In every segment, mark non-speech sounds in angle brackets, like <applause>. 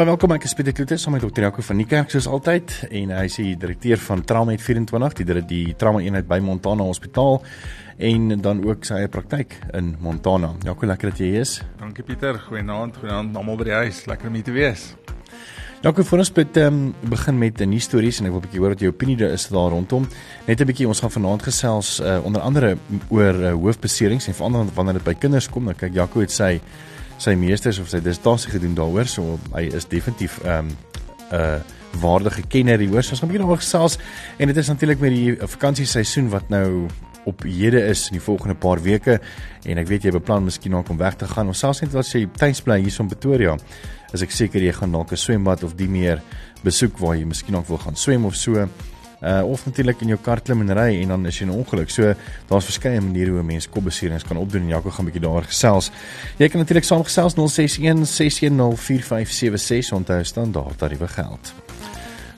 Baie welkom ek is Pieter Kloete saam met dokter Jaco van die kerk soos altyd en hy is die direkteur van Trauma 24 die die, die trauma eenheid by Montana Hospitaal en dan ook sy praktyk in Montana. Jaco lekker dat jy hier is. Dankie Pieter, goeienaand, goeienaand almal by die huis. Lekker om hier te wees. Jaco, voor ons met um, begin met 'n nuus stories en ek wil 'n bietjie hoor wat jou opinie daar is daar rondom. Net 'n bietjie ons gaan vanaand gesels uh, onder andere oor uh, hoofbeserings en veral wanneer dit by kinders kom. Dan kyk Jaco het sy sy meesters of sy distasie gedoen daaroor so hy is definitief 'n um, 'n uh, waardige kenner hieroor so ons gaan 'n bietjie daaroor gesels. En dit is natuurlik met die vakansieseisoen wat nou op hede is in die volgende paar weke. En ek weet jy beplan miskien dalk om weg te gaan. Of selfs net jy tuis bly hier in Pretoria. As ek seker jy gaan dalk 'n swembad of die meer besoek waar jy miskien dalk wil gaan swem of so uh of natuurlik in jou kar klim en ry en dan is jy 'n ongeluk. So daar's verskeie maniere hoe mense kopbeserings kan opdoen en Jaco gaan 'n bietjie daaroor gesels. Jy kan natuurlik saamgesels 061 610 4576 onthou standaard tariewe geld.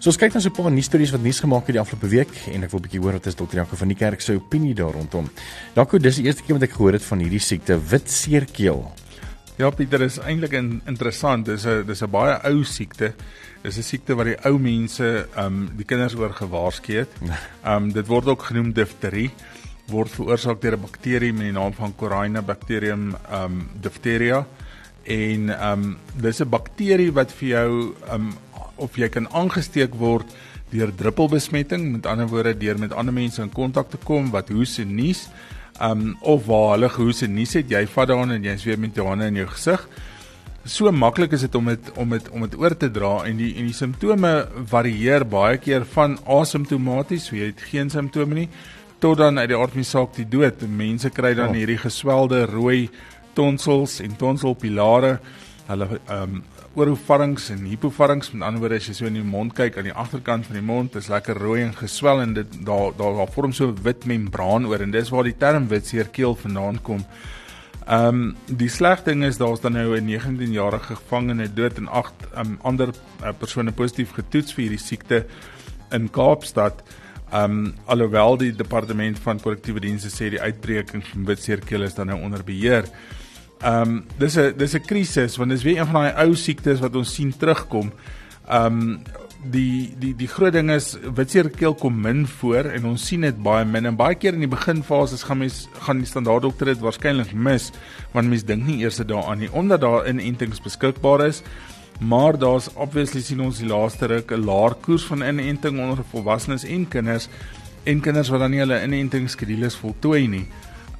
So ons kyk nou so 'n paar nuus stories wat nuus gemaak het die afgelope week en ek wil 'n bietjie hoor wat is dokter Jaco van die kerk se opinie daar rondom. Jaco, dis die eerste keer wat ek gehoor het van hierdie siekte wit seerkeel. Ja, Pieter, is eintlik interessant. Dis 'n dis 'n baie ou siekte. Dis 'n siekte wat die ou mense, ehm um, die kinders oor gewaarsku het. <laughs> Ehm um, dit word ook genoem difterie word veroorsaak deur 'n bakterie met die naam van Corynebacterium ehm um, diphtheria en ehm um, dis 'n bakterie wat vir jou ehm um, of jy kan aangesteek word deur druppelbesmetting, met ander woorde deur met ander mense in kontak te kom wat hoes en nies. Um, of waar hulle gehoes en nies het, jy vat daaraan en jy sweep met jou hande in jou gesig so maklik is dit om dit om dit om dit oor te dra en die en die simptome varieer baie keer van asymptomaties, so jy het geen simptome nie, tot dan uit die aard van die saak die dood. Mense kry dan oh. hierdie geswelde rooi tonsils en tonsilpilare. Hulle ehm um, oorhoofvarings en hipovarings, met ander woorde as jy so in die mond kyk aan die agterkant van die mond, is lekker rooi en geswel en dit daar daar daar vorm so 'n wit membraan oor en dis waar die term wit seerkeel vandaan kom. Ehm um, die slegte ding is daar's dan nou 'n 19-jarige gevangene dood en agt um, ander uh, persone positief getoets vir hierdie siekte in Kaapstad. Ehm um, alhoewel die departement van korrektiewe dienste sê die uitbreking van witseerkeel is dan nou onder beheer. Ehm um, dis 'n dis 'n krisis want dis weer een van daai ou siektes wat ons sien terugkom. Ehm um, die die die groot ding is witseerkeel kom min voor en ons sien dit baie min en baie keer in die beginfases gaan mens gaan die standaard dokter dit waarskynlik mis want mense dink nie eers daaraan nie omdat daar inentings beskikbaar is maar daar's obviously sien ons die laaste ruk 'n laer koers van inenting onder volwassenes en kinders en kinders wat dan nie hulle inentingskedules voltooi nie.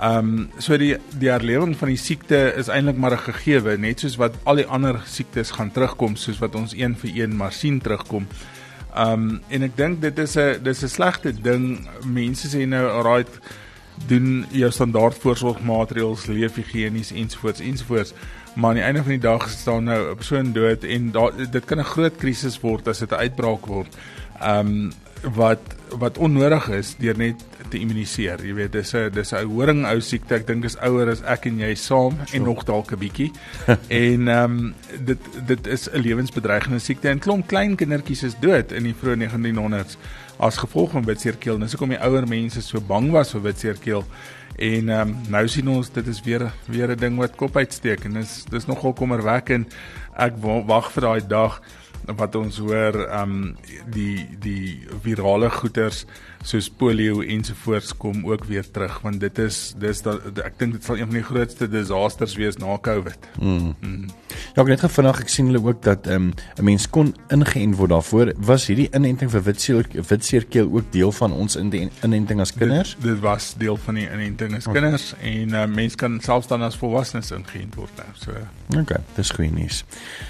Ehm um, so die die herlewing van die siekte is eintlik maar 'n gegewe, net soos wat al die ander siektes gaan terugkom, soos wat ons een vir een maar sien terugkom. Ehm um, en ek dink dit is 'n dis 'n slegte ding. Mense sê nou alright doen jou standaard voorsorgmaatreëls, leef higienies ensovoorts ensovoorts. Maar aan die einde van die dag staan nou 'n persoon dood en da, dit kan 'n groot krisis word as dit 'n uitbraak word. Ehm um, wat wat onnodig is deur net te immuniseer. Jy weet, dis 'n dis 'n horing ou siekte. Ek dink is ouer as ek en jy saam sure. en nog dalk 'n bietjie. <laughs> en ehm um, dit dit is 'n lewensbedreigende siekte en klomp klein kindertjies is dood in die vroeë 1900s as gevolg van witseerkeel. Dis hoekom die ouer mense so bang was vir witseerkeel. En ehm um, nou sien ons dit is weer weer 'n ding wat kop uitsteek en dis dis nogal kommerwekkend. Ek wag vir daai dag wat ons hoor um die die virale goeters soos polio ensovoorts kom ook weer terug want dit is dis da, ek dink dit sal een van die grootste disasters wees na Covid. Mm. Mm. Ja, net vinnig ek sien hulle ook dat um 'n mens kon ingeënt word daarvoor. Was hierdie inenting vir witseer witseerkeel ook deel van ons inenting as kinders? Dit, dit was deel van die inenting as kinders okay. en uh, mens kan selfs dan as volwassenes ingeënt word nou. So. Okay, dis goeie nuus.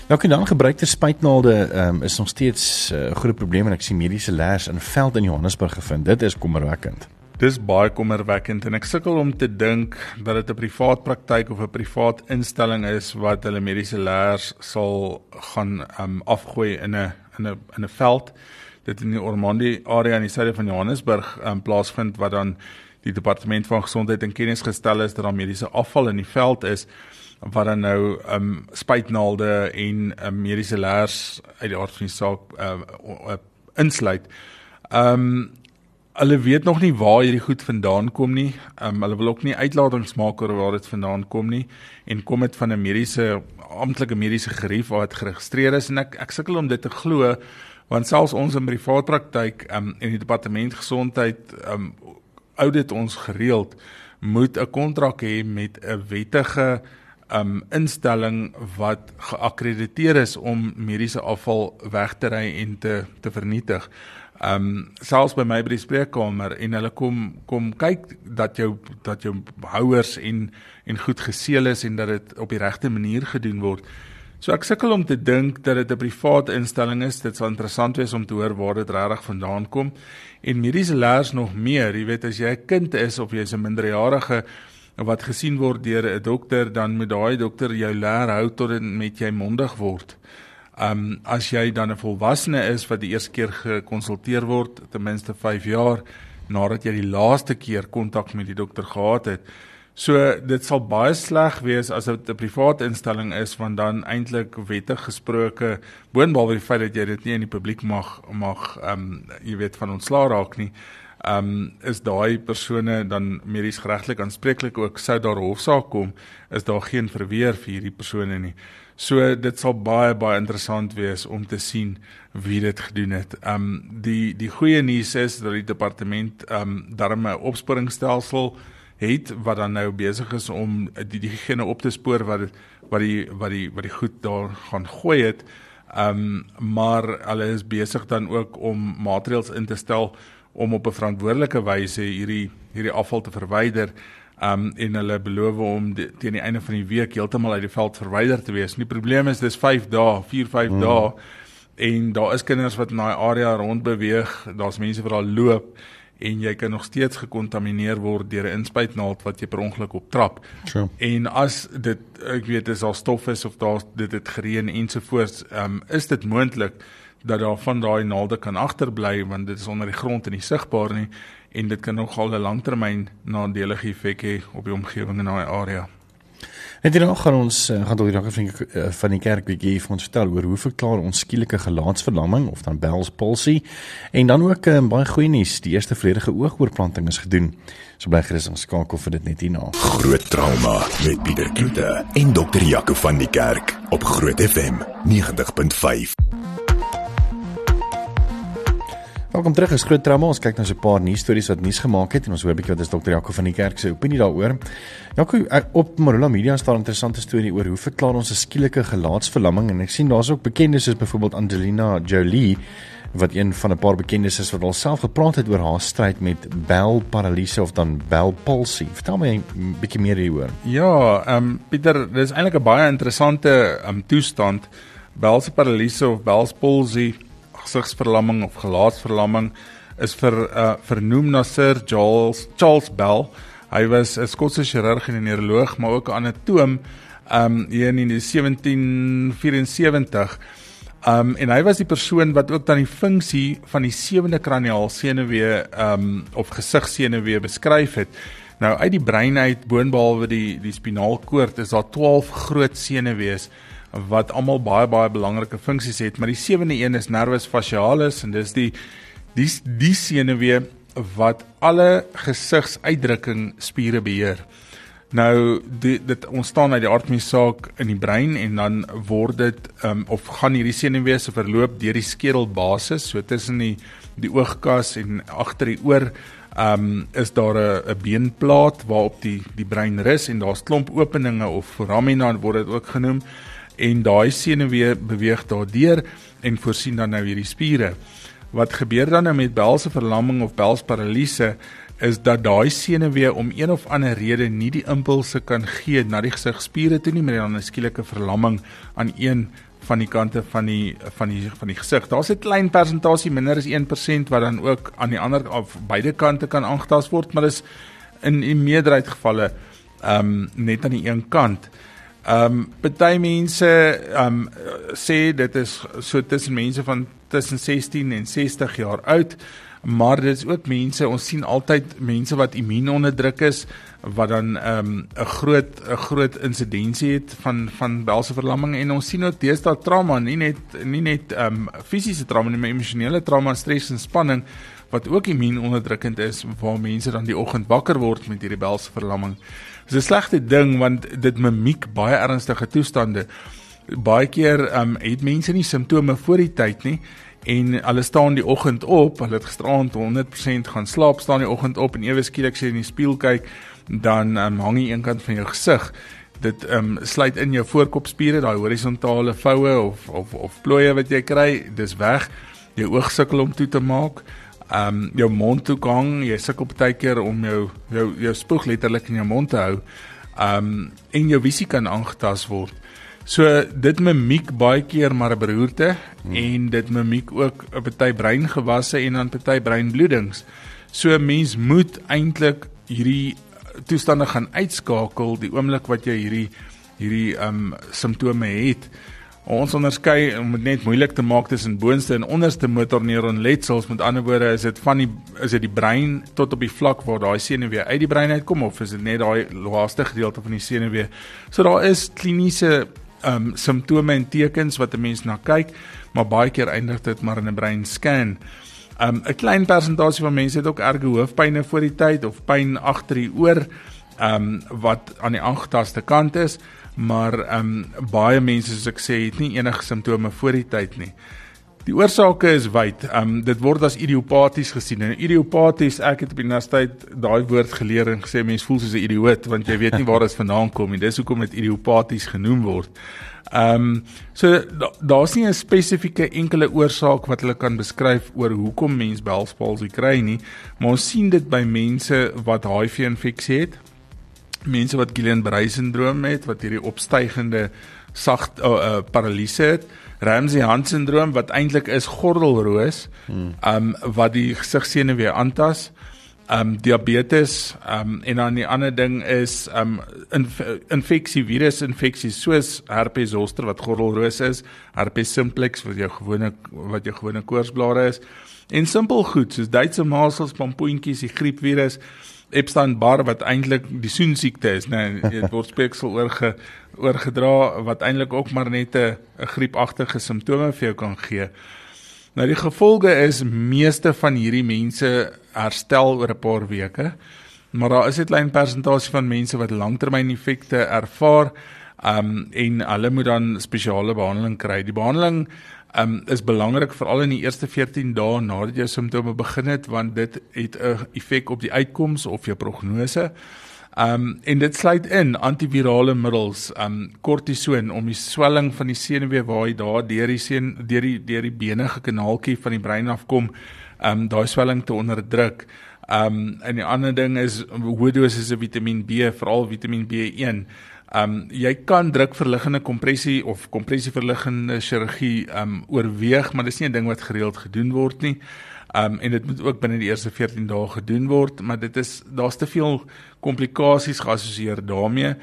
Nou kan dan gebruikte spuitnaalde um, is nog steeds eh, 'n uh, groot probleem en ek sien mediese leers in veld in Johannesburg gevind. Dit is kommerwekkend. Dis baie kommerwekkend en ek sukkel om te dink dat dit 'n privaat praktyk of 'n privaat instelling is wat hulle mediese leers sal gaan um, afgooi in 'n in 'n in 'n veld dit in die Ormonde area in die suide van Johannesburg um, plaasvind wat dan die departement van gesondheid in kennis gestel is dat daar mediese afval in die veld is wat dan nou um spuitnaalde en um, mediese leers uit die aard van die saak uh, uh, insluit. Um hulle weet nog nie waar hierdie goed vandaan kom nie. Um hulle wil ook nie uitlatings maak oor waar dit vandaan kom nie en kom dit van 'n mediese amptelike mediese gerief waar dit geregistreer is en ek ek sukkel om dit te glo want selfs ons in privaat praktyk um en die departement gesondheid um audit ons gereeld moet 'n kontrak hê met 'n wettige um instelling wat geakkrediteer is om mediese afval weg te ry en te te vernietig. Um selfs by my by die spreekkamer en hulle kom kom kyk dat jou dat jou houers en en goed geseël is en dat dit op die regte manier gedoen word. So ek sukkel om te dink dat dit 'n private instelling is. Dit sal interessant wees om te hoor waar dit regtig vandaan kom. En mediese leers nog meer, jy weet as jy 'n kind is of jy's 'n minderjarige wat gesien word deur 'n dokter, dan moet daai dokter jou leer hou tot dit met jy mondig word. Um as jy dan 'n volwassene is wat die eerste keer gekonsulteer word, ten minste 5 jaar nadat jy die laaste keer kontak met die dokter gehad het, So dit sal baie sleg wees as dit 'n private instelling is want dan eintlik wettig gesproke boonbehalwe die feit dat jy dit nie in die publiek mag mag ehm um, jy weet van ontslaa raak nie. Ehm um, is daai persone dan medies geregtelik aanspreeklik ook sou daar hofsaak kom is daar geen verweer vir hierdie persone nie. So dit sal baie baie interessant wees om te sien wie dit gedoen het. Ehm um, die die goeie nuus is dat die departement ehm um, darme opsporingsstelsel het wat dan nou besig is om die diegene op te spoor wat wat die wat die wat die goed daar gaan gooi het. Ehm um, maar hulle is besig dan ook om maatreëls in te stel om op 'n verantwoordelike wyse hierdie hierdie afval te verwyder. Um, en hulle beloof om die, teen die einde van die week heeltemal uit die veld verwyder te wees. Die probleem is dis 5 dae, 4 5 hmm. dae en daar is kinders wat in daai area rond beweeg. Daar's mense wat daar loop en jy kan nog steeds gekontamineer word deur 'n inspuitnaald wat jy per ongeluk optrap. Sure. En as dit ek weet is al stof is of daar dit het gereën ensovoorts, um, is dit moontlik dat daar van daai naalde kan agterbly want dit is onder die grond en nie sigbaar nie en dit kan nogal 'n langtermyn nadelige effek hê op die omgewing in daai area. Net hierna gaan ons uh, gaan tot die dag van die, uh, van die kerk bietjie vir ons vertel oor hoe verklaar ons skielike gelaatsverlamming of dan Bell's palsy en dan ook uh, baie goeie nuus, die eerste volledige oogoorplanting is gedoen. So bly gerus ons skakel vir dit net hierna. Groot trauma met Pieter Kloete en dokter Jaco van die kerk op Groot FM 90.5. Welkom terug is Groot Trauma. Ons kyk nou so 'n paar nuus stories wat nuus gemaak het en ons hoor 'n bietjie wat is dokter Jaco van die kerk se opinie daaroor. Jaco, op Marula Media staan 'n interessante storie oor hoe verklaar ons 'n skielike gelaatsverlamming en ek sien daar's ook bekendes soos byvoorbeeld Angelina Jolie wat een van 'n paar bekendes is wat alself gepraat het oor haar stryd met Bell paralyse of dan Bell palsy. Vertel my 'n bietjie meer hieroor. Ja, ehm um, Pieter, dis eintlik 'n baie interessante ehm um, toestand. Bell paralyse of Bell palsy gesigsverlamming of gelaatsverlamming is vir uh, vernoem na Sir Charles Charles Bell. Hy was 'n Skotse chirurg en neuroloog, maar ook 'n anatoom um hier in die 1774. Um en hy was die persoon wat ook dan die funksie van die sewende kraniaal senuwee um of gesigsenuwee beskryf het. Nou uit die brein uit boonbehalwe die die spinaalkoord is daar 12 groot senuwees wat almal baie baie belangrike funksies het, maar die sewende een is nervus facialis en dis die die die senuwee wat alle gesigsuitdrukking spiere beheer. Nou die, dit ontstaan uit die aardmesaak in die brein en dan word dit um, of gaan hierdie senuwee se verloop deur die skedelbasis, so tussen die die oogkas en agter die oor um, is daar 'n beenplaat waarop die die brein rus en daar's klomp openinge of foramina word dit ook genoem en daai senuwee beweeg daardeur en voorsien dan nou hierdie spiere. Wat gebeur dan nou met Bell's verlamming of Bell's paralyse is dat daai senuwee om een of ander rede nie die impulse kan gee na die gesigspiere toe nie, maar dan 'n skielike verlamming aan een van die kante van die van die van die gesig. Daar's 'n klein persentasie minder as 1% wat dan ook aan die ander of beide kante kan aangetast word, maar dis in die meerderheid gevalle ehm um, net aan die een kant. Ehm um, baie mense ehm um, sê dit is so tussen mense van tussen 16 en 60 jaar oud. maar dit is ook mense ons sien altyd mense wat immuunonderdruk is wat dan ehm, 'n um, groot 'n groot insidensie het van van belse verlamming en ons sien ook deesdae trauma nie net nie net ehm um, fisiese trauma nie maar emosionele trauma, stres en spanning wat ook immuunonderdrukkend is waar mense dan die oggend wakker word met hierdie belse verlamming. Dis 'n slegte ding want dit mimiek baie ernstige toestande. Baie keer um, het mense nie simptome voor die tyd nie en hulle staan die oggend op, hulle het gisteraand 100% gaan slaap, staan die oggend op en ewe skielik sê in die spieël kyk dan um, hang jy eenkant van jou gesig. Dit um, sluit in jou voorkopspiere daai horisontale voue of of of plooie wat jy kry dis weg. Jou oog sukkel om toe te maak ehm um, jou mond toe hang jy sukkel baie keer om jou jou jou spoeg letterlik in jou mond te hou ehm um, en jou visie kan aangetast word so dit mimiek baie keer maar 'n beroerte hmm. en dit mimiek ook 'n party breingewasse en dan party breinbloedings so mens moet eintlik hierdie toestande gaan uitskakel die oomblik wat jy hierdie hierdie um simptome het. Ons onderskei om dit net moeilik te maak tussen boonste en onderste motorneuronletsels. Met ander woorde, is dit van die is dit die brein tot op die vlak waar daai senuwee uit die brein uitkom of is dit net daai laaste gedeelte van die senuwee? So daar is kliniese um simptome en tekens wat 'n mens na kyk, maar baie keer eindig dit maar in 'n breinscan. Um 'n klein persentasie van mense het ook erge hoofpynne voor die tyd of pyn agter die oor um wat aan die aangetaste kant is, maar um baie mense soos ek sê het nie enige simptome voor die tyd nie. Die oorsake is wyd. Um dit word as idiopaties gesien. En idiopaties, ek het op die universiteit daai woord geleer en gesê mense voel soos 'n idioot want jy weet nie waar dit vandaan kom nie. Dis hoekom dit idiopaties genoem word. Ehm um, so daar's nie 'n spesifieke enkele oorsaak wat hulle kan beskryf oor hoekom mens Bell's palsy kry nie, maar ons sien dit by mense wat HIV-infeksie het. Mense wat Guillain-Barré sindroom het, wat hierdie opstygende sag uh, uh, paralise het. Ramsay-Hunt sindroom wat eintlik is gordelroos, hmm. um, wat die gesigsenuwee aantas um diabetes um en dan die ander ding is um inf infeksie virus infeksies soos herpes zoster wat gordelroos is, herpes simplex wat jou gewone wat jou gewone koorsblare is en simpel goed soos Duitse masels, pompoentjies, die griepvirus, Epstein-Barr wat eintlik die soen siekte is, nê, nee, dit word speeksel oorge oorgedra wat eintlik ook maar net 'n griepagtige simptome vir jou kan gee. Nou die gevolge is meeste van hierdie mense herstel oor 'n paar weke. Maar daar is 'n klein persentasie van mense wat langtermyn effekte ervaar. Um en hulle moet dan spesiale behandeling kry. Die behandeling um is belangrik veral in die eerste 14 dae nadat jou simptome begin het want dit het 'n effek op die uitkoms of jou prognose. Um en dit sluit in antivirale middels, um kortison om die swelling van die senuwee waar hy daar deur die seun deur die deur die benige kanaaltjie van die brein afkom, um daai swelling te onderdruk. Um en die ander ding is hoë dosisse Vitamiin B, veral Vitamiin B1. Um jy kan drukverliggende kompressie of kompressieverliggende chirurgie um oorweeg, maar dis nie 'n ding wat gereeld gedoen word nie. Um en dit moet ook binne die eerste 14 dae gedoen word, maar dit is daar's te veel komplikasies geassosieer daarmee.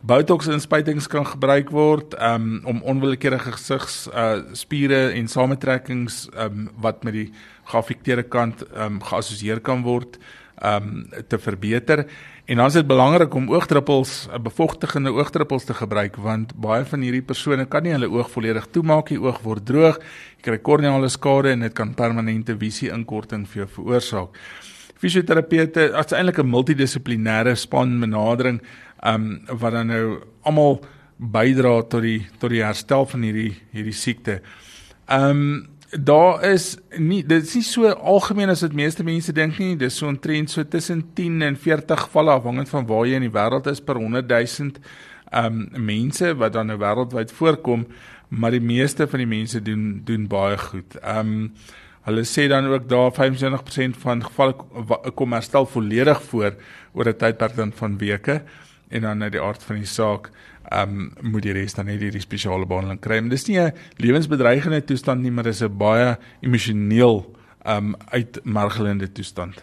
Botox inspuitings kan gebruik word um om onwillekeurige gesigs uh spiere en samentrekkings um wat met die geaffekteerde kant um geassosieer kan word um te verbeter. En dan is dit belangrik om oogdruppels, eh, bevochtigende oogdruppels te gebruik want baie van hierdie persone kan nie hulle oog volledig toemaak nie, oog word droog, jy kry korneale skade en dit kan permanente visie inkorting vir jou veroorsaak. Fisioterapeute, dit is eintlik 'n multidissiplinêre span benadering, um wat dan nou almal bydra tot die tot die herstel van hierdie hierdie siekte. Um daar is nie dit is nie so algemeen as wat meeste mense dink nie. Dis so 'n trend so tussen 10 en 40 gevalle afhangend van waar jy in die wêreld is per 100 000 um mense wat dan nou wêreldwyd voorkom, maar die meeste van die mense doen doen baie goed. Um hulle sê dan ook daar 25% van gevalle kom herstel volledig voor oor 'n tydperk van weke en dan uit die aard van die saak um, moet die res dan net hierdie spesiale behandeling kry. Maar dis nie 'n lewensbedreigende toestand nie, maar dis 'n baie emosioneel ehm um, uitmargelende toestand.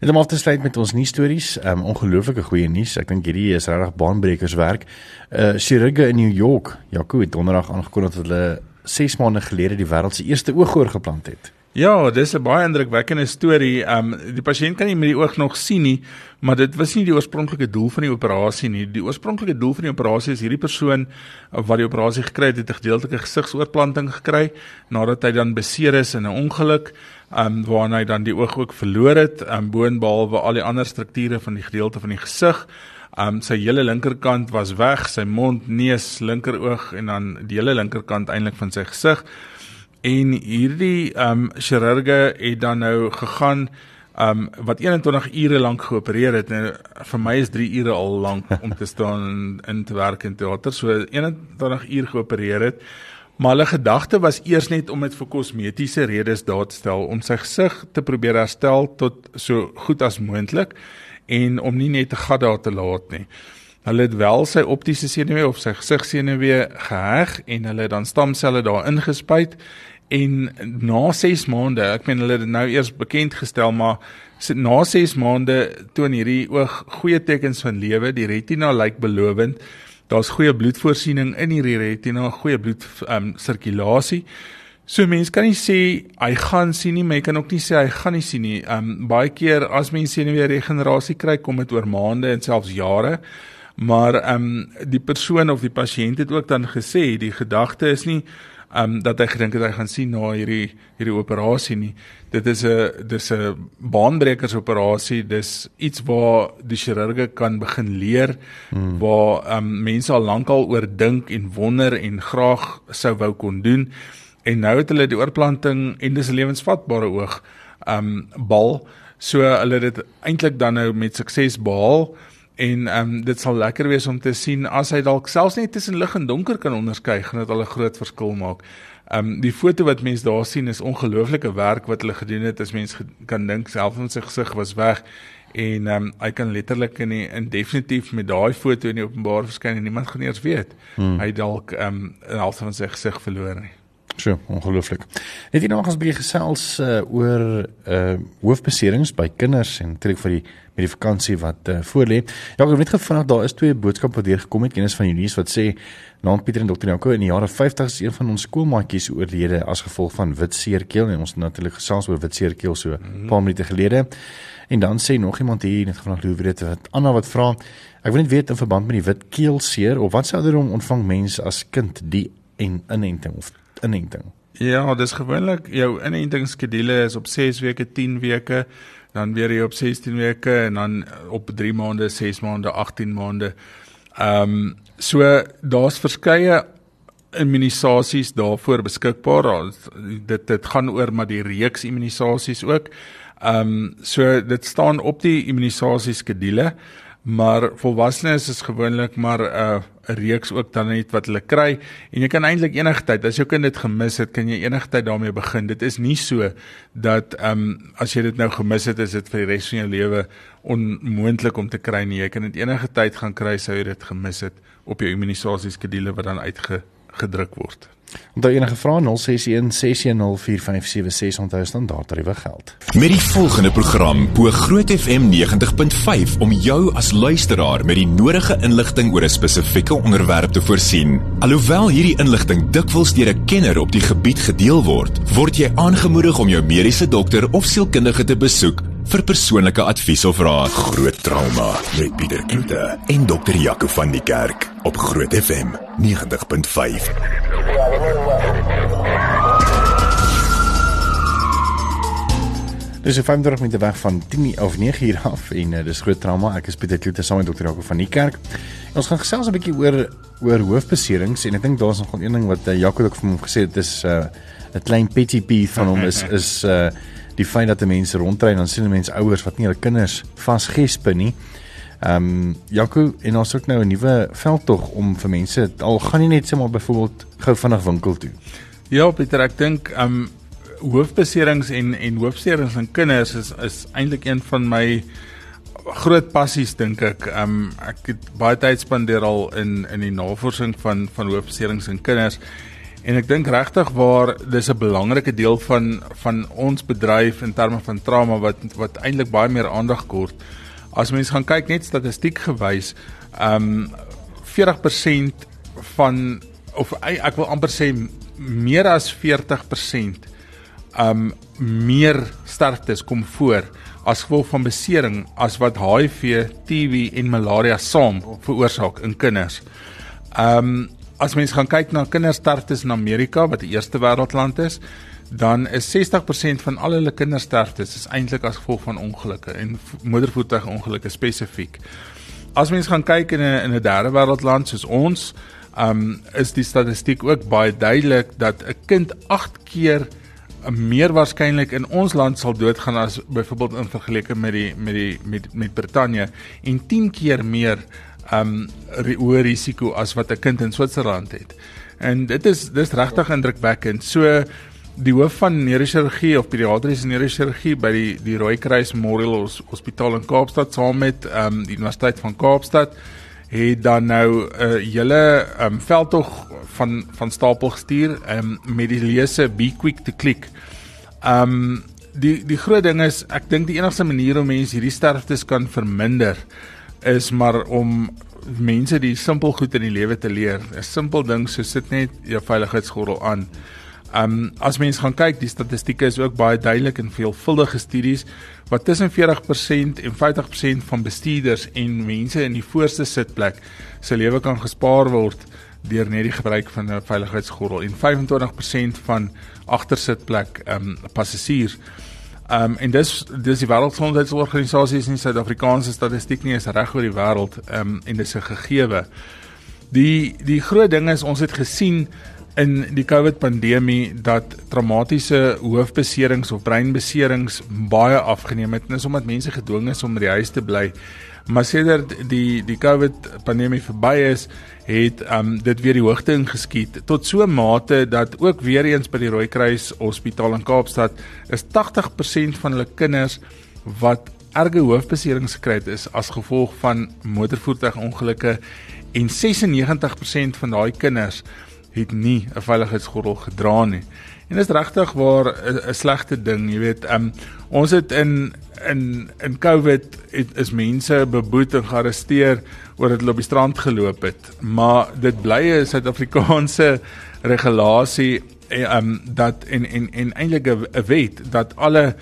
En om af te sluit met ons nuus stories, ehm um, ongelooflike goeie nuus. Ek dink hierdie is regtig baanbrekers werk. Uh chirurge in New York, Jaco het donderdag aangekondig dat hulle 6 maande gelede die wêreld se eerste oogoor geplant het. Ja, dis 'n baie indrukwekkende storie. Ehm um, die pasiënt kan nie met die oog nog sien nie, maar dit was nie die oorspronklike doel van die operasie nie. Die oorspronklike doel van die operasie is hierdie persoon wat die operasie gekry het, het 'n gedeeltelike gesigsoorplanting gekry nadat hy dan beseer is in 'n ongeluk, ehm um, waarna hy dan die oog ook verloor het, ehm um, boonbehalwe al die ander strukture van die gedeelte van die gesig. Um sy hele linkerkant was weg, sy mond, neus, linkeroog en dan die hele linkerkant eintlik van sy gesig. En hierdie um chirurge het dan nou gegaan um wat 21 ure lank geopereer het. Nou vir my is 3 ure al lank <laughs> om te staan in te werk in teater. So 21 uur geopereer het. Maar hulle gedagte was eers net om dit vir kosmetiese redes daar te stel om sy gesig te probeer herstel tot so goed as moontlik en om nie net 'n gat daar te laat nie. Hulle het wel sy optiese senuwee of sy gesigsenuwee geheg en hulle het dan stamselle daar ingespuit en na 6 maande, ek meen hulle het nou eers bekend gestel, maar na 6 maande toon hierdie oog goeie tekens van lewe. Die retina lyk belovend. Daar's goeie bloedvoorsiening in hierdie retina, goeie bloed um, sirkulasie. So mense kan nie sê hy gaan sien nie, maar jy kan ook nie sê hy gaan nie sien nie. Um, baie keer as mense sien weer regenerasie kry, kom dit oor maande en selfs jare. Maar um, die persoon of die pasiënt het ook dan gesê die gedagte is nie um dat hy gedink het hy gaan sien na hierdie hierdie operasie nie. Dit is 'n dis 'n baanbrekers operasie. Dis iets waar die chirurge kan begin leer hmm. waar um mense al lankal oor dink en wonder en graag sou wou kon doen. En nou het hulle die oorplanting en dis 'n lewensvatbare oog um bal. So hulle het dit eintlik dan nou met sukses behaal en ehm um, dit sal lekker wees om te sien as hy dalk selfs net tussen lig en donker kan onderskei, gaan dit al 'n groot verskil maak. Ehm um, die foto wat mense daar sien is ongelooflike werk wat hulle gedoen het. As mens kan dink selfs in sy gesig was weg en ehm um, hy kan letterlik in die, in definitief met daai foto in die openbaar verskyn en niemand gaan eers weet hmm. hy dalk ehm um, 'n helfte van sy gesig verloor nie. So, ongelooflik. Net hierna gaan ons bietjie gesels uh, oor uh hoofbeserings by kinders en natuurlik vir die met die vakansie wat uh, voorlê. Ja, ek het net gevra daar is twee boodskappe wat deurgekom het. Een is van Eunice wat sê naam Pieter en Dr. Janko in die jare 50 is een van ons skoolmaatjies oorlede as gevolg van witseerkeel en ons natuurlik gesels oor witseerkeel so 'n mm -hmm. paar minute gelede. En dan sê nog iemand hier net gevra hoe weet wat Anna wat vra ek wil net weet in verband met die witkeelseer of wat sou ouderdom ontvang mense as kind die en inenting of inenting? Ja, dis gewoonlik jou inentingskedule is op 6 weke, 10 weke dan weer hier op 16 weke en dan op 3 maande, 6 maande, 18 maande. Ehm um, so daar's verskeie immunisasies daarvoor beskikbaar. Dit dit gaan oor maar die reeks immunisasies ook. Ehm um, so dit staan op die immunisasieskedule. Maar volwassenes is gewoonlik maar 'n uh, reeks ook dan net wat hulle kry en jy kan eintlik enige tyd as jou kind dit gemis het, kan jy enige tyd daarmee begin. Dit is nie so dat ehm um, as jy dit nou gemis het, is dit vir die res van jou lewe onmoontlik om te kry nie. Jy kan dit enige tyd gaan kry sou jy dit gemis het op jou immunisasieskedule wat dan uitgedruk word. Onthou enige vrae 061 6104576 onthou standaard tariewe geld. Met die volgende program bo Groot FM 90.5 om jou as luisteraar met die nodige inligting oor 'n spesifieke onderwerp te voorsien. Alhoewel hierdie inligting dikwels deur 'n kenner op die gebied gedeel word, word jy aangemoedig om jou mediese dokter of sielkundige te besoek vir persoonlike advies of raad. Groot trauma met Pieter Kloete en dokter Jaco van die Kerk op Groot FM 90.5. Dis 'n 35 minute weg van 10 of 9 uur af en uh, dis groot trauma. Ek is Pieter Kloete saam met dokter Jaco van die Kerk. En ons gaan gesels 'n bietjie oor oor hoofbeserings en ek dink daar's nog een ding wat uh, Jaco ook vir hom gesê het, dis 'n uh, klein petty peeve van hom is <laughs> is uh die feit dat mense rondry en dan sien mense ouers wat nie hulle kinders vasgesp nie. Ehm um, Jaco en ons het nou 'n nuwe veldtog om vir mense al gaan nie net sommer byvoorbeeld gou vinnig winkel toe. Ja Pieter, ek dink ehm um, hoofbeserings en en hoofbeserings in kinders is is eintlik een van my groot passies dink ek. Um, ek het baie tyd spandeer al in in die navorsing van van hoofbeserings in kinders En ek dink regtig waar dis 'n belangrike deel van van ons bedryf in terme van trauma wat wat eintlik baie meer aandag kort. As mens gaan kyk net statistiek gewys, um, 40% van of ek wil amper sê meer as 40% um meer sterftes kom voor as gevolg van besering as wat HIV, TB en malaria saam veroorsaak in kinders. Um as mens gaan kyk na kindersterftes in Amerika wat die eerste wêreldland is, dan is 60% van al hulle kindersterftes is eintlik as gevolg van ongelukke en motorvoertuigongelukke spesifiek. As mens gaan kyk in 'n in 'n derde wêreldland soos ons, um is die statistiek ook baie duidelik dat 'n kind 8 keer meer waarskynlik in ons land sal doodgaan as byvoorbeeld in vergelyking met die met die met met Brittanje en 10 keer meer um hoë risiko as wat 'n kind in Switserland het. En dit is dis regtig indrukwekkend. So die hoof van neurochirurgie of pediatriese neurochirurgie by die die Rooikruis Memorial Hospitaal in Kaapstad saam met um die Universiteit van Kaapstad het dan nou 'n uh, hele um veldtog van van stapel gestuur um met die lese be quick to click. Um die die groot ding is ek dink die enigste manier om mense hierdie sterftes kan verminder is maar om mense die simpel goed in die lewe te leer. 'n Simpel ding so sit net jou veiligheidsgordel aan. Um as mens gaan kyk, die statistieke is ook baie duidelik in veelvuldige studies wat tussen 40% en 50% van bestuurders en mense in die voorste sitplek se lewe kan gespaar word deur net die gebruik van 'n veiligheidsgordel en 25% van agtersitplek um passasiers. Um en dis dis die wêreldgesondheidsorganisasie is nie Suid-Afrikaanse statistiek nie, is reg oor die wêreld um en dis 'n gegewe. Die die groot ding is ons het gesien in die COVID pandemie dat traumatiese hoofbeserings of breinbeserings baie afgeneem het. Dit is omdat mense gedwing is om by die huis te bly. Maar sedert die die COVID pandemie verby is, het um dit weer die hoogte ingeskiet tot so 'n mate dat ook weer eens by die Rooikruis Hospitaal in Kaapstad is 80% van hulle kinders wat erge hoofbeserings gekry het is as gevolg van motorvoertuigongelukke en 96% van daai kinders het nie 'n veiligheidsgordel gedra nie. En dit is regtig waar 'n slegte ding, jy weet, um, ons het in in in COVID het, is mense beboet en gearresteer oor dat hulle op die strand geloop het, maar dit bly 'n Suid-Afrikaanse regulasie um dat en en en eintlik 'n wet dat alle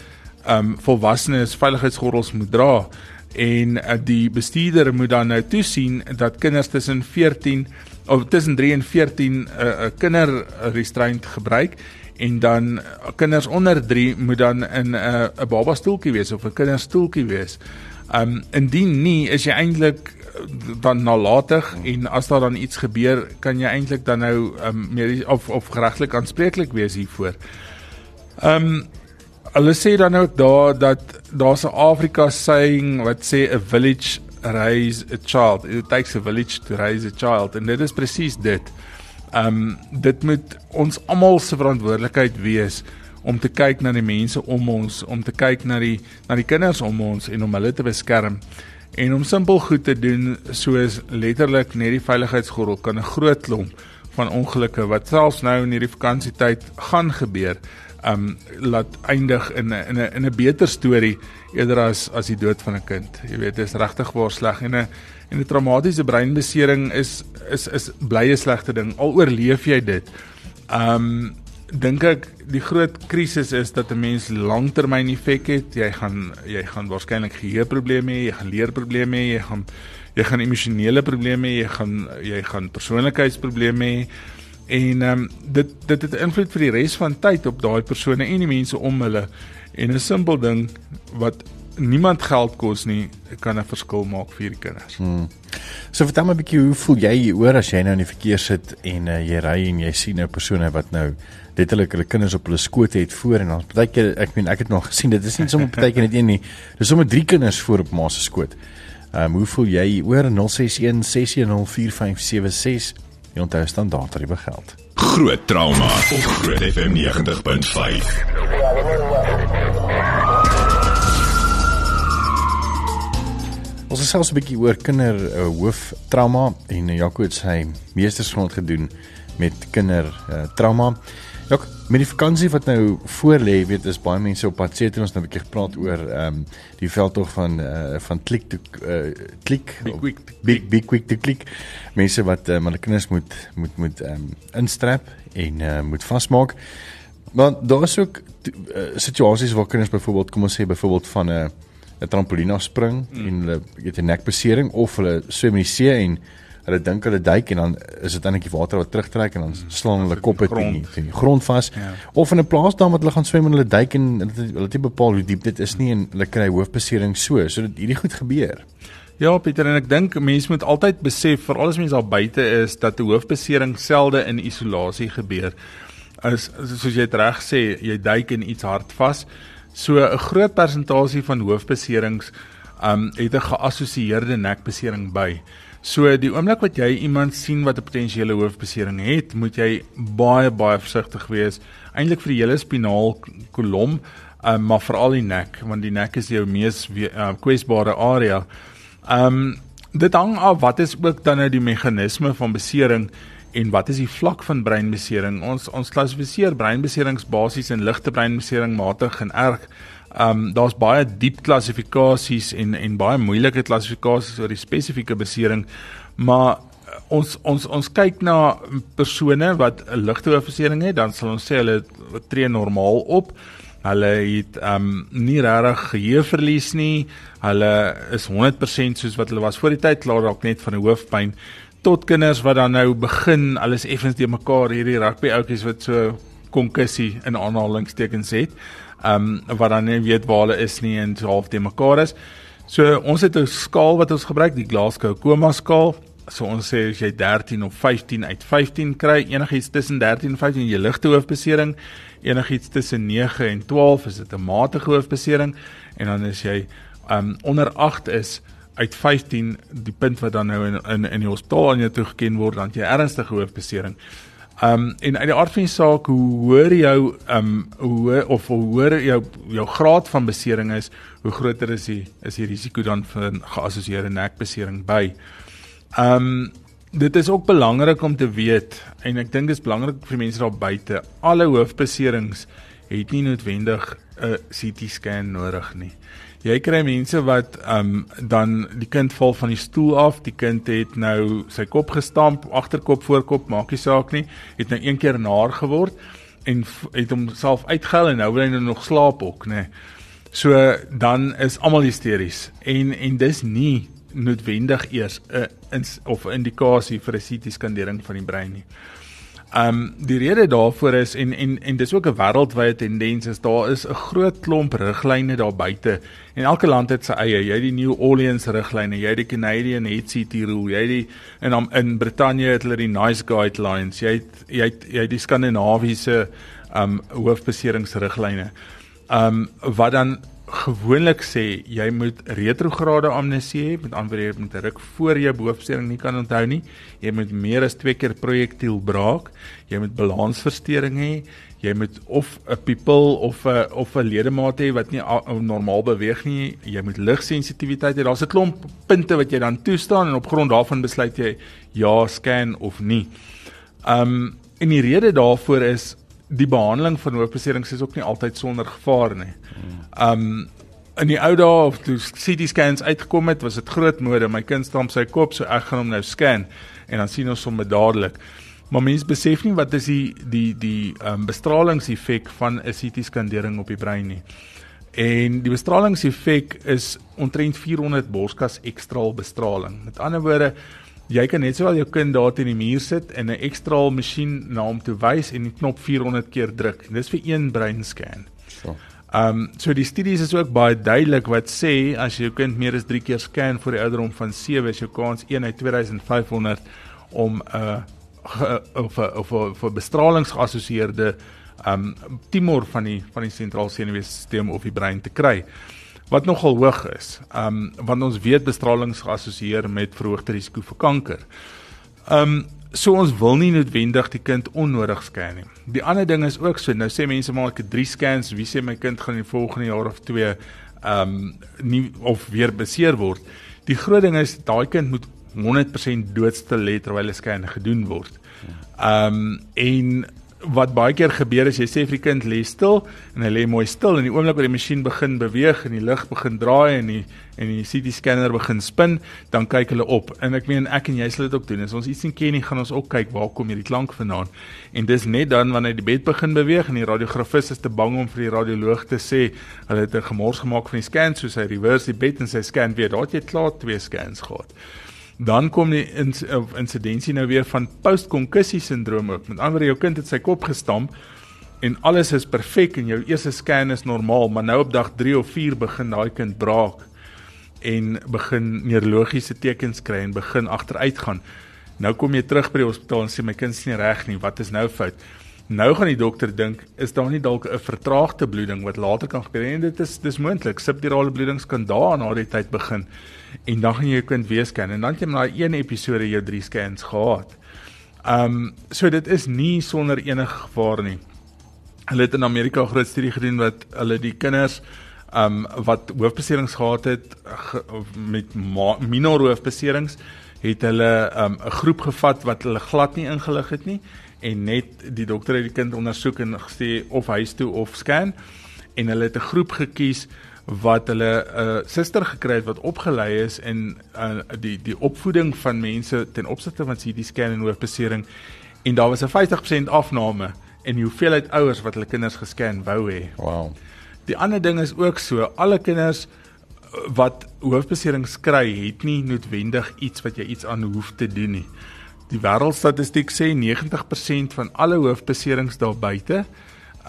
um volwassenes veiligheidsgordels moet dra en uh, die bestuurder moet dan nou toesien dat kinders tussen 14 of tussen 3 en 14 'n uh, kinder restraint gebruik en dan uh, kinders onder 3 moet dan in 'n uh, 'n baba stoeltjie wees of 'n kinderstoeltjie wees. Um indien nie is jy eintlik dan nalatig en as daar dan iets gebeur kan jy eintlik dan nou um meer of of geregtelik aanspreeklik wees hiervoor. Um hulle sê dan ook daar dat daar's 'n Afrika saying wat sê a village raise a child. It takes a village to raise a child en dit is presies dit. Um dit moet ons almal se verantwoordelikheid wees om te kyk na die mense om ons, om te kyk na die na die kinders om ons en om hulle te beskerm en om simpel goed te doen soos letterlik net die veiligheidsgordel kan 'n groot klomp van ongelukke wat selfs nou in hierdie vakansietyd gaan gebeur um laat eindig in 'n in 'n in 'n beter storie eerder as as die dood van 'n kind. Jy weet, dit is regtig waar sleg en 'n en 'n traumatiese breinbesering is is is bly 'n slegte ding. Al oorleef jy dit. Um dink ek die groot krisis is dat 'n mens langtermyn effek het. Jy gaan jy gaan waarskynlik geheueprobleme hê, jy gaan leerprobleme hê, jy gaan jy gaan emosionele probleme hê, jy gaan jy gaan persoonlikheidsprobleme hê en ehm um, dit dit het invloed vir die res van tyd op daai persone en die mense om hulle en 'n simpel ding wat niemand geld kos nie kan 'n verskil maak vir die kinders. Hmm. So vertel my 'n bietjie hoe voel jy hoor as jy nou in die verkeer sit en uh, jy ry en jy sien nou persone wat nou letterlik hulle kinders op hulle skoot het voor en dan partykeer ek meen ek het nog gesien dit is nie sommer partykeer net een nie. Dis sommer drie kinders voor op ma se skoot. Ehm um, hoe voel jy oor 061 6104576 Jy onthou standaard tariewe geld. Groot trauma op Groot FM 90.5. Ons het selfs 'n bietjie oor kinder uh, hooftrauma en Jaco het sy meestersgrond gedoen met kinder uh, trauma. Ja, met die vakansie wat nou voor lê, weet is baie mense op pad seker ons nou 'n bietjie gepraat oor ehm um, die veldtog van uh, van klik te uh, klik big quick big big quick te klik. Mense wat um, hulle kinders moet moet moet ehm um, instrap en uh, moet vasmaak. Maar daar is ook uh, situasies waar kinders byvoorbeeld kom ons sê byvoorbeeld van 'n uh, 'n trampolina spring mm. en hulle het 'n nekbesering of hulle swem in die see en hulle dink hulle duik en dan is dit eintlik die water wat terugtrek en dan mm. slaan hulle kop uit in die grond vas ja. of in 'n plaas daar wat hulle gaan swem en hulle duik en hulle hulle het bepaal hoe diep dit is nie en hulle kry hoofbesering so so dit hierdie goed gebeur. Ja Pieter en ek dink mense moet altyd besef vir alles mense daar buite is dat 'n hoofbesering selde in isolasie gebeur. As soos jy reg sê, jy duik in iets hard vas. So 'n groot persentasie van hoofbeserings um het 'n geassosieerde nekbesering by. So die oomblik wat jy iemand sien wat 'n potensiële hoofbesering het, moet jy baie baie versigtig wees eintlik vir die hele spinaal kolom, um, maar veral die nek want die nek is jou mees uh, kwesbare area. Ehm um, dit hang af wat is ook dan nou die meganisme van besering en wat is die vlak van breinbesering? Ons ons klassifiseer breinbeserings basies in ligte breinbesering, matig en erg. Ehm um, daar's baie diep klassifikasies en en baie moeilike klassifikasies oor die spesifieke besering, maar eh, ons ons ons kyk na persone wat 'n ligte hoofbesering het, dan sal ons sê hulle tree normaal op. Hulle het ehm um, nie regtig geheueverlies nie. Hulle is 100% soos wat hulle was voor die tyd, klaar dalk net van 'n hoofpyn tot kinders wat dan nou begin alles effens te mekaar hierdie rugby ouetjies wat so konkussie in aanhalingstekens het. Ehm um, wat dan nie weet waar hulle is nie en half te mekaar is. So ons het 'n skaal wat ons gebruik, die Glasgow Coma skaal. So ons sê as jy 13 of 15 uit 15 kry, enigiets tussen 13 en 15 jy ligte hoofbesering enigiets tussen 9 en 12 is dit 'n matige hoofbesering en dan as jy um onder 8 is uit 15 die punt wat dan nou in in, in die hospitaal aan jou toegeken word dan jy ernstige hoofbesering. Um en uit die aard van die saak hoe hoër jou um hoe of hoe hoër jou jou graad van besering is, hoe groter is die is die risiko dan vir geassosieerde nekbesering by. Um Dit is ook belangrik om te weet en ek dink dit is belangrik vir mense daar buite. Alle hoofbeserings het nie noodwendig 'n CT scan nodig nie. Jy kry mense wat ehm um, dan die kind val van die stoel af, die kind het nou sy kop gestamp, agterkop, voorkop, maak nie saak nie, het nou een keer naar geword en het homself uitgehel en nou wil hy nou nog slaap ook, nê. So dan is almal hysteries en en dis nie noodwendig eers 'n of 'n indikasie vir 'n CT-skandering van die brein nie. Um die rede daarvoor is en en en dis ook 'n wêreldwye tendens is daar is 'n groot klomp riglyne daar buite en elke land het sy eie. Jy het die New Orleans riglyne, jy het die Canadian HCT rule, jy het die in in Brittanje het hulle die NICE guidelines, jy het jy het jy het die Skandinawiese um hoofbeseringsriglyne. Um wat dan gewoonlik sê jy moet retrograde amnesie hê, met ander woorde met 'n ruk voor jy boofstelling nie kan onthou nie. Jy moet meer as 2 keer projektiel braak. Jy moet balansversteuring hê. Jy moet of 'n pupil of 'n of 'n ledemaat hê wat nie normaal beweeg nie. Jy moet ligsensitiwiteit hê. Daar's 'n klomp punte wat jy dan toestaan en op grond daarvan besluit jy ja scan of nie. Um en die rede daarvoor is die behandeling van hoofbeserings is ook nie altyd sonder gevaar nie. Um in die ou dae of toe CT scans uitgekom het, was dit groot mode. My kind stamp sy kop, so ek gaan hom nou scan en dan sien ons hom dadelik. Maar mense besef nie wat is die die die um bestralingseffek van 'n CT skandering op die brein nie. En die bestralingseffek is omtrent 400 borskas ekstraal bestraling. Met ander woorde, jy kan net sowel jou kind daar teen die muur sit en 'n ekstraal masjien na hom toe wys en die knop 400 keer druk. Dis vir een breinscan. So. Ehm um, so die studies is ook baie duidelik wat sê as jou kind meer as 3 keer scan vir die ouderdom van 7 is jou kans 1 uit 2500 om 'n uh, of of of bestralings geassosieerde ehm um, tumor van die van die sentrale senuweestelsel of die brein te kry wat nogal hoog is. Um want ons weet bestralings geassosieer met verhoogde risiko vir kanker. Um so ons wil nie noodwendig die kind onnodig scan nie. Die ander ding is ook so, nou sê mense maar ek het 3 scans, wie sê my kind gaan in die volgende jaar of 2 um nie of weer beseer word. Die groot ding is daai kind moet 100% doodstil lê terwyl 'n scan gedoen word. Um en wat baie keer gebeur is jy sê vir die kind lê stil en hy lê mooi stil en die oomblik wat die masjien begin beweeg en die lig begin draai en die en die CT scanner begin spin, dan kyk hulle op. En ek meen ek en jy sal dit ook doen. As ons iets nie ken nie, gaan ons ook kyk waar kom hierdie klank vandaan. En dis net dan wanneer die bed begin beweeg en die radiografis is te bang om vir die radioloog te sê hulle het 'n gemors gemaak van die scan soos hy reverse die bed en sy scan weer. Daar het jy klaar twee scans gehad dan kom die insidensie nou weer van postkonkussie sindroom ook. Met ander woorde jou kind het sy kop gestamp en alles is perfek en jou eerste scan is normaal, maar nou op dag 3 of 4 begin daai kind braak en begin neurologiese tekens kry en begin agteruit gaan. Nou kom jy terug by die hospitaal en sê my kind nie reg nie, wat is nou fout? Nou gaan die dokter dink, is daar nie dalk 'n vertraagde bloeding wat later kan gebeur en dit is dis moontlik. Subdurale bloedings kan daar na die tyd begin. En dan gaan jy jou kind weer scan en dan het jy maar een episode jou 3 scans gehad. Ehm um, so dit is nie sonder enige gevaar nie. Hulle het in Amerika groot studie gedoen wat hulle die kinders ehm um, wat hoofbeserings gehad het ge, met minor hoofbeserings het hulle ehm, 'n um, groep gevat wat hulle glad nie ingelig het nie en net die dokter het die kind ondersoek en gesê of huis toe of scan en hulle het 'n groep gekies wat hulle 'n uh, suster gekry het wat opgelei is in uh, die die opvoeding van mense ten opsigte van CT scan en hoofbesering en daar was 'n 50% afname en die hoeveelheid ouers wat hulle kinders gescan wou hê. Wow. Die ander ding is ook so, alle kinders uh, wat hoofbeserings kry, het nie noodwendig iets wat jy iets aan hoef te doen nie. Die wêreldstatistiek sê 90% van alle hoofbeserings daar buite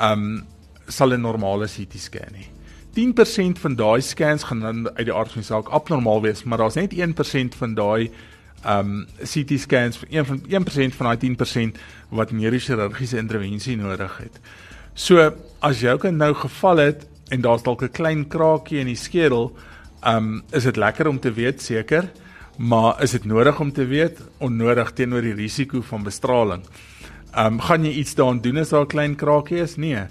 um sal 'n normale CT scan hê. 10% van daai scans gaan dan uit die aard van die saak abnormaal wees, maar daar's net 1% van daai um CT scans, 1 van 1% van daai 10% wat neurochirurgiese intervensie nodig het. So as jou kind nou geval het en daar's dalk 'n klein kraakie in die skedel, um is dit lekker om te weet seker maar is dit nodig om te weet onnodig teenoor die risiko van bestraling. Ehm um, gaan jy iets daaraan doen as daar 'n klein kraakie is? Nee.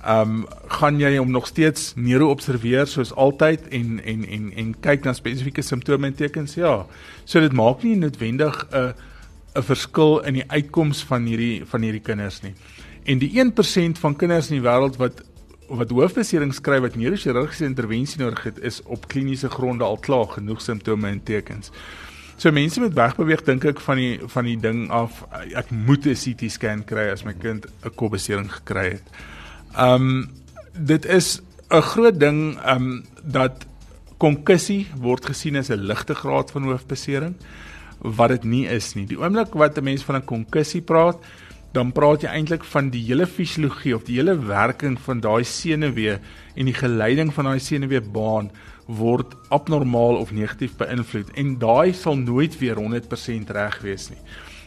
Ehm um, gaan jy hom nog steeds neuro observeer soos altyd en en en en kyk na spesifieke simptome en tekens? Ja. So dit maak nie noodwendig 'n 'n verskil in die uitkoms van hierdie van hierdie kinders nie. En die 1% van kinders in die wêreld wat wat hoofbeserings skryf wat neurochirurgiese intervensie nodig het is op kliniese gronde al klaar genoeg simptome en tekens. So mense met wegbeweeg dink ek van die van die ding af ek moet 'n CT scan kry as my kind 'n kopbesering gekry het. Um dit is 'n groot ding um dat konkussie word gesien as 'n ligte graad van hoofbesering wat dit nie is nie. Die oomblik wat 'n mens van 'n konkussie praat, dan praat jy eintlik van die hele fisiologie of die hele werking van daai senuwee en die geleiding van daai senuweebaan word abnormaal of negatief beïnvloed en daai sal nooit weer 100% reg wees nie.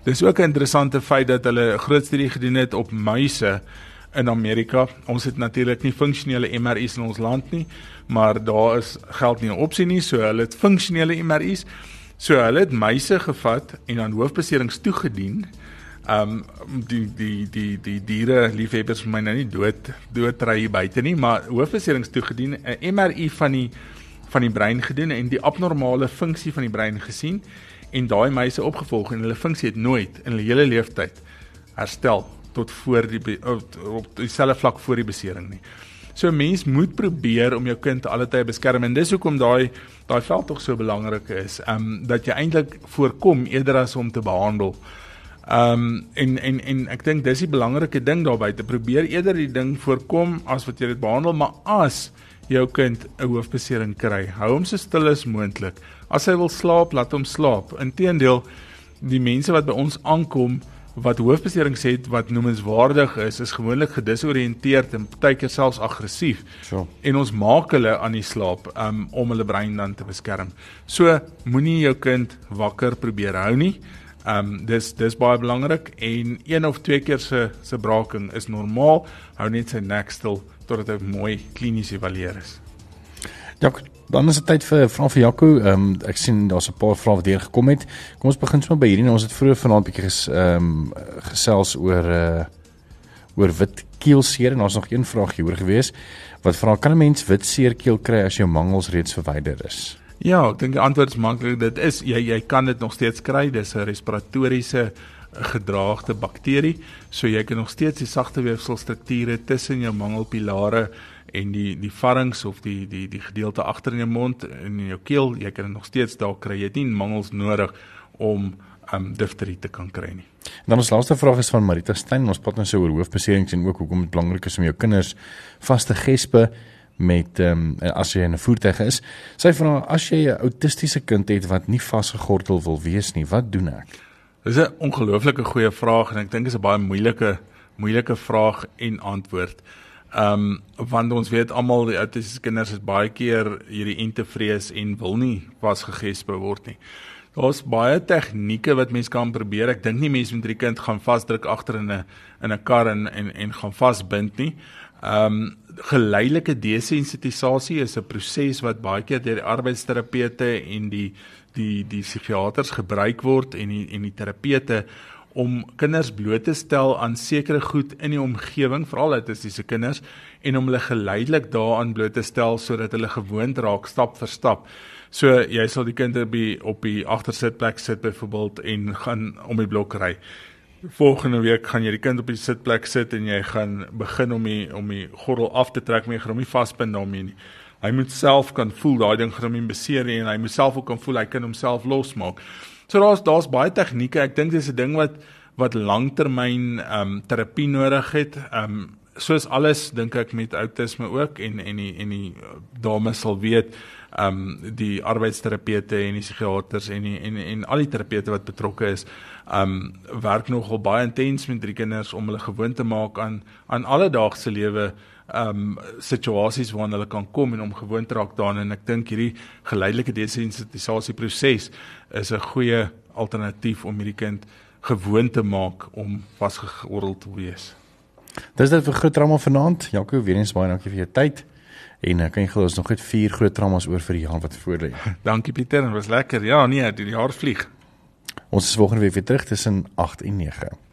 Dis ook 'n interessante feit dat hulle 'n groot studie gedoen het op muise in Amerika. Ons het natuurlik nie funksionele MRI's in ons land nie, maar daar is geld nie 'n opsie nie, so hulle het funksionele MRI's. So hulle het muise gevat en dan hoofbeserings toegedien um die die die die diere liefhebbers vir my nou nie dood dood ry buite nie maar hoofbeserings toegedien 'n MRI van die van die brein gedoen en die abnormale funksie van die brein gesien en daai meise opgevolg en hulle funksie het nooit in hulle hele lewenstyd herstel tot voor die op dieselfde vlak voor die besering nie. So 'n mens moet probeer om jou kind alle tye beskerm en dis hoekom daai daai veld tog so belangrik is. Um dat jy eintlik voorkom eerder as om te behandel. Ehm um, en en en ek dink dis die belangrike ding daarby te probeer eerder die ding voorkom as wat jy dit behandel, maar as jou kind 'n hoofbesering kry, hou hom so stil as moontlik. As hy wil slaap, laat hom slaap. Inteendeel, die mense wat by ons aankom wat hoofbeserings het wat noemenswaardig is, is gewoonlik gedisoriënteerd en partykeer selfs aggressief. So. En ons maak hulle aan die slaap um, om hulle brein dan te beskerm. So moenie jou kind wakker probeer hou nie. Ehm um, dis dis baie belangrik en een of twee keer se se braaking is normaal. Hou net sy nek stil totdat hy mooi klinies evalueer is. Ja, dan is dit tyd vir vra vir Jaco. Ehm um, ek sien daar's 'n paar vrae wat hier gekom het. Kom ons begin sommer by hierdie. Ons het vroeër vanaand bietjie ges ehm um, gesels oor uh oor wit keelseer en ons nog een vraag hier oor gewees. Wat vra kan 'n mens wit seerkeel kry as jou mangels reeds verwyder is? Ja, ek dink die antwoord is maklik. Dit is jy jy kan dit nog steeds kry. Dis 'n respiratoriese gedraagde bakterie. So jy kan nog steeds die sagte weefselstrukture tussen jou mangelpilare en die die varings of die die die gedeelte agter in jou mond en in jou keel, jy kan nog steeds daar kry. Jy het nie mangels nodig om um difterie te kan kry nie. Dan ons laaste vraag is van Marita Stein. Ons praat nou so oor hoofbeserings en ook hoekom dit belangrik is om jou kinders vas te gespe met ehm um, as jy in 'n voertuig is. Sy vra as jy 'n autistiese kind het wat nie vasgegordel wil wees nie, wat doen ek? Dis 'n ongelooflike goeie vraag en ek dink dit is 'n baie moeilike moeilike vraag en antwoord. Ehm um, want ons weet almal die autistiese kinders is baie keer hierdie entevrees en wil nie vasgegespe word nie. Daar's baie tegnieke wat mens kan probeer. Ek dink nie mense met 'n kind gaan vasdruk agter in 'n in 'n kar en en en gaan vasbind nie. Ehm um, geleidelike desensitisasie is 'n proses wat baie keer deur die arbeidsterapeute en die die die psigiaters gebruik word en die en die terapeute om kinders bloot te stel aan sekere goed in die omgewing, veral autistiese kinders, en om hulle geleidelik daaraan bloot te stel sodat hulle gewoond raak stap vir stap. So jy sal die kind op die op die agtersitplek sit byvoorbeeld en gaan om die blok ry. Volgende week gaan jy die kind op die sitplek sit en jy gaan begin om die om die gordel af te trek, maar jy gaan hom nie vasbind daarmee nie. Hy moet self kan voel daai ding gaan hom nie beseer nie en hy moet self ook kan voel hy kan homself losmaak. So daar's daar's baie tegnieke. Ek dink dis 'n ding wat wat langtermyn ehm um, terapie nodig het. Ehm um, soos alles dink ek met outisme ook en en die en die dames sal weet ehm um, die arbeidsterapeute en die psigiaters en die, en en al die terapeute wat betrokke is ehm um, werk nogal baie intens met drie kinders om hulle gewoond te maak aan aan alledaagse lewe um, situasies waarna hulle kan kom en om gewoond raak daaraan en ek dink hierdie geleidelike desensitisasie proses is 'n goeie alternatief om hierdie kind gewoond te maak om vasgegordel te wees. Dis dit vir groot drama vanaand. Jaco, weer eens baie dankie vir jou tyd. En uh, kan jy glo ons nog net vier groot dramas oor vir die jaar wat voor lê. <laughs> dankie Pieter, dit was lekker. Ja, nee, die jaar vlieg. Ons is volgende week weer terug tussen 8 en 9.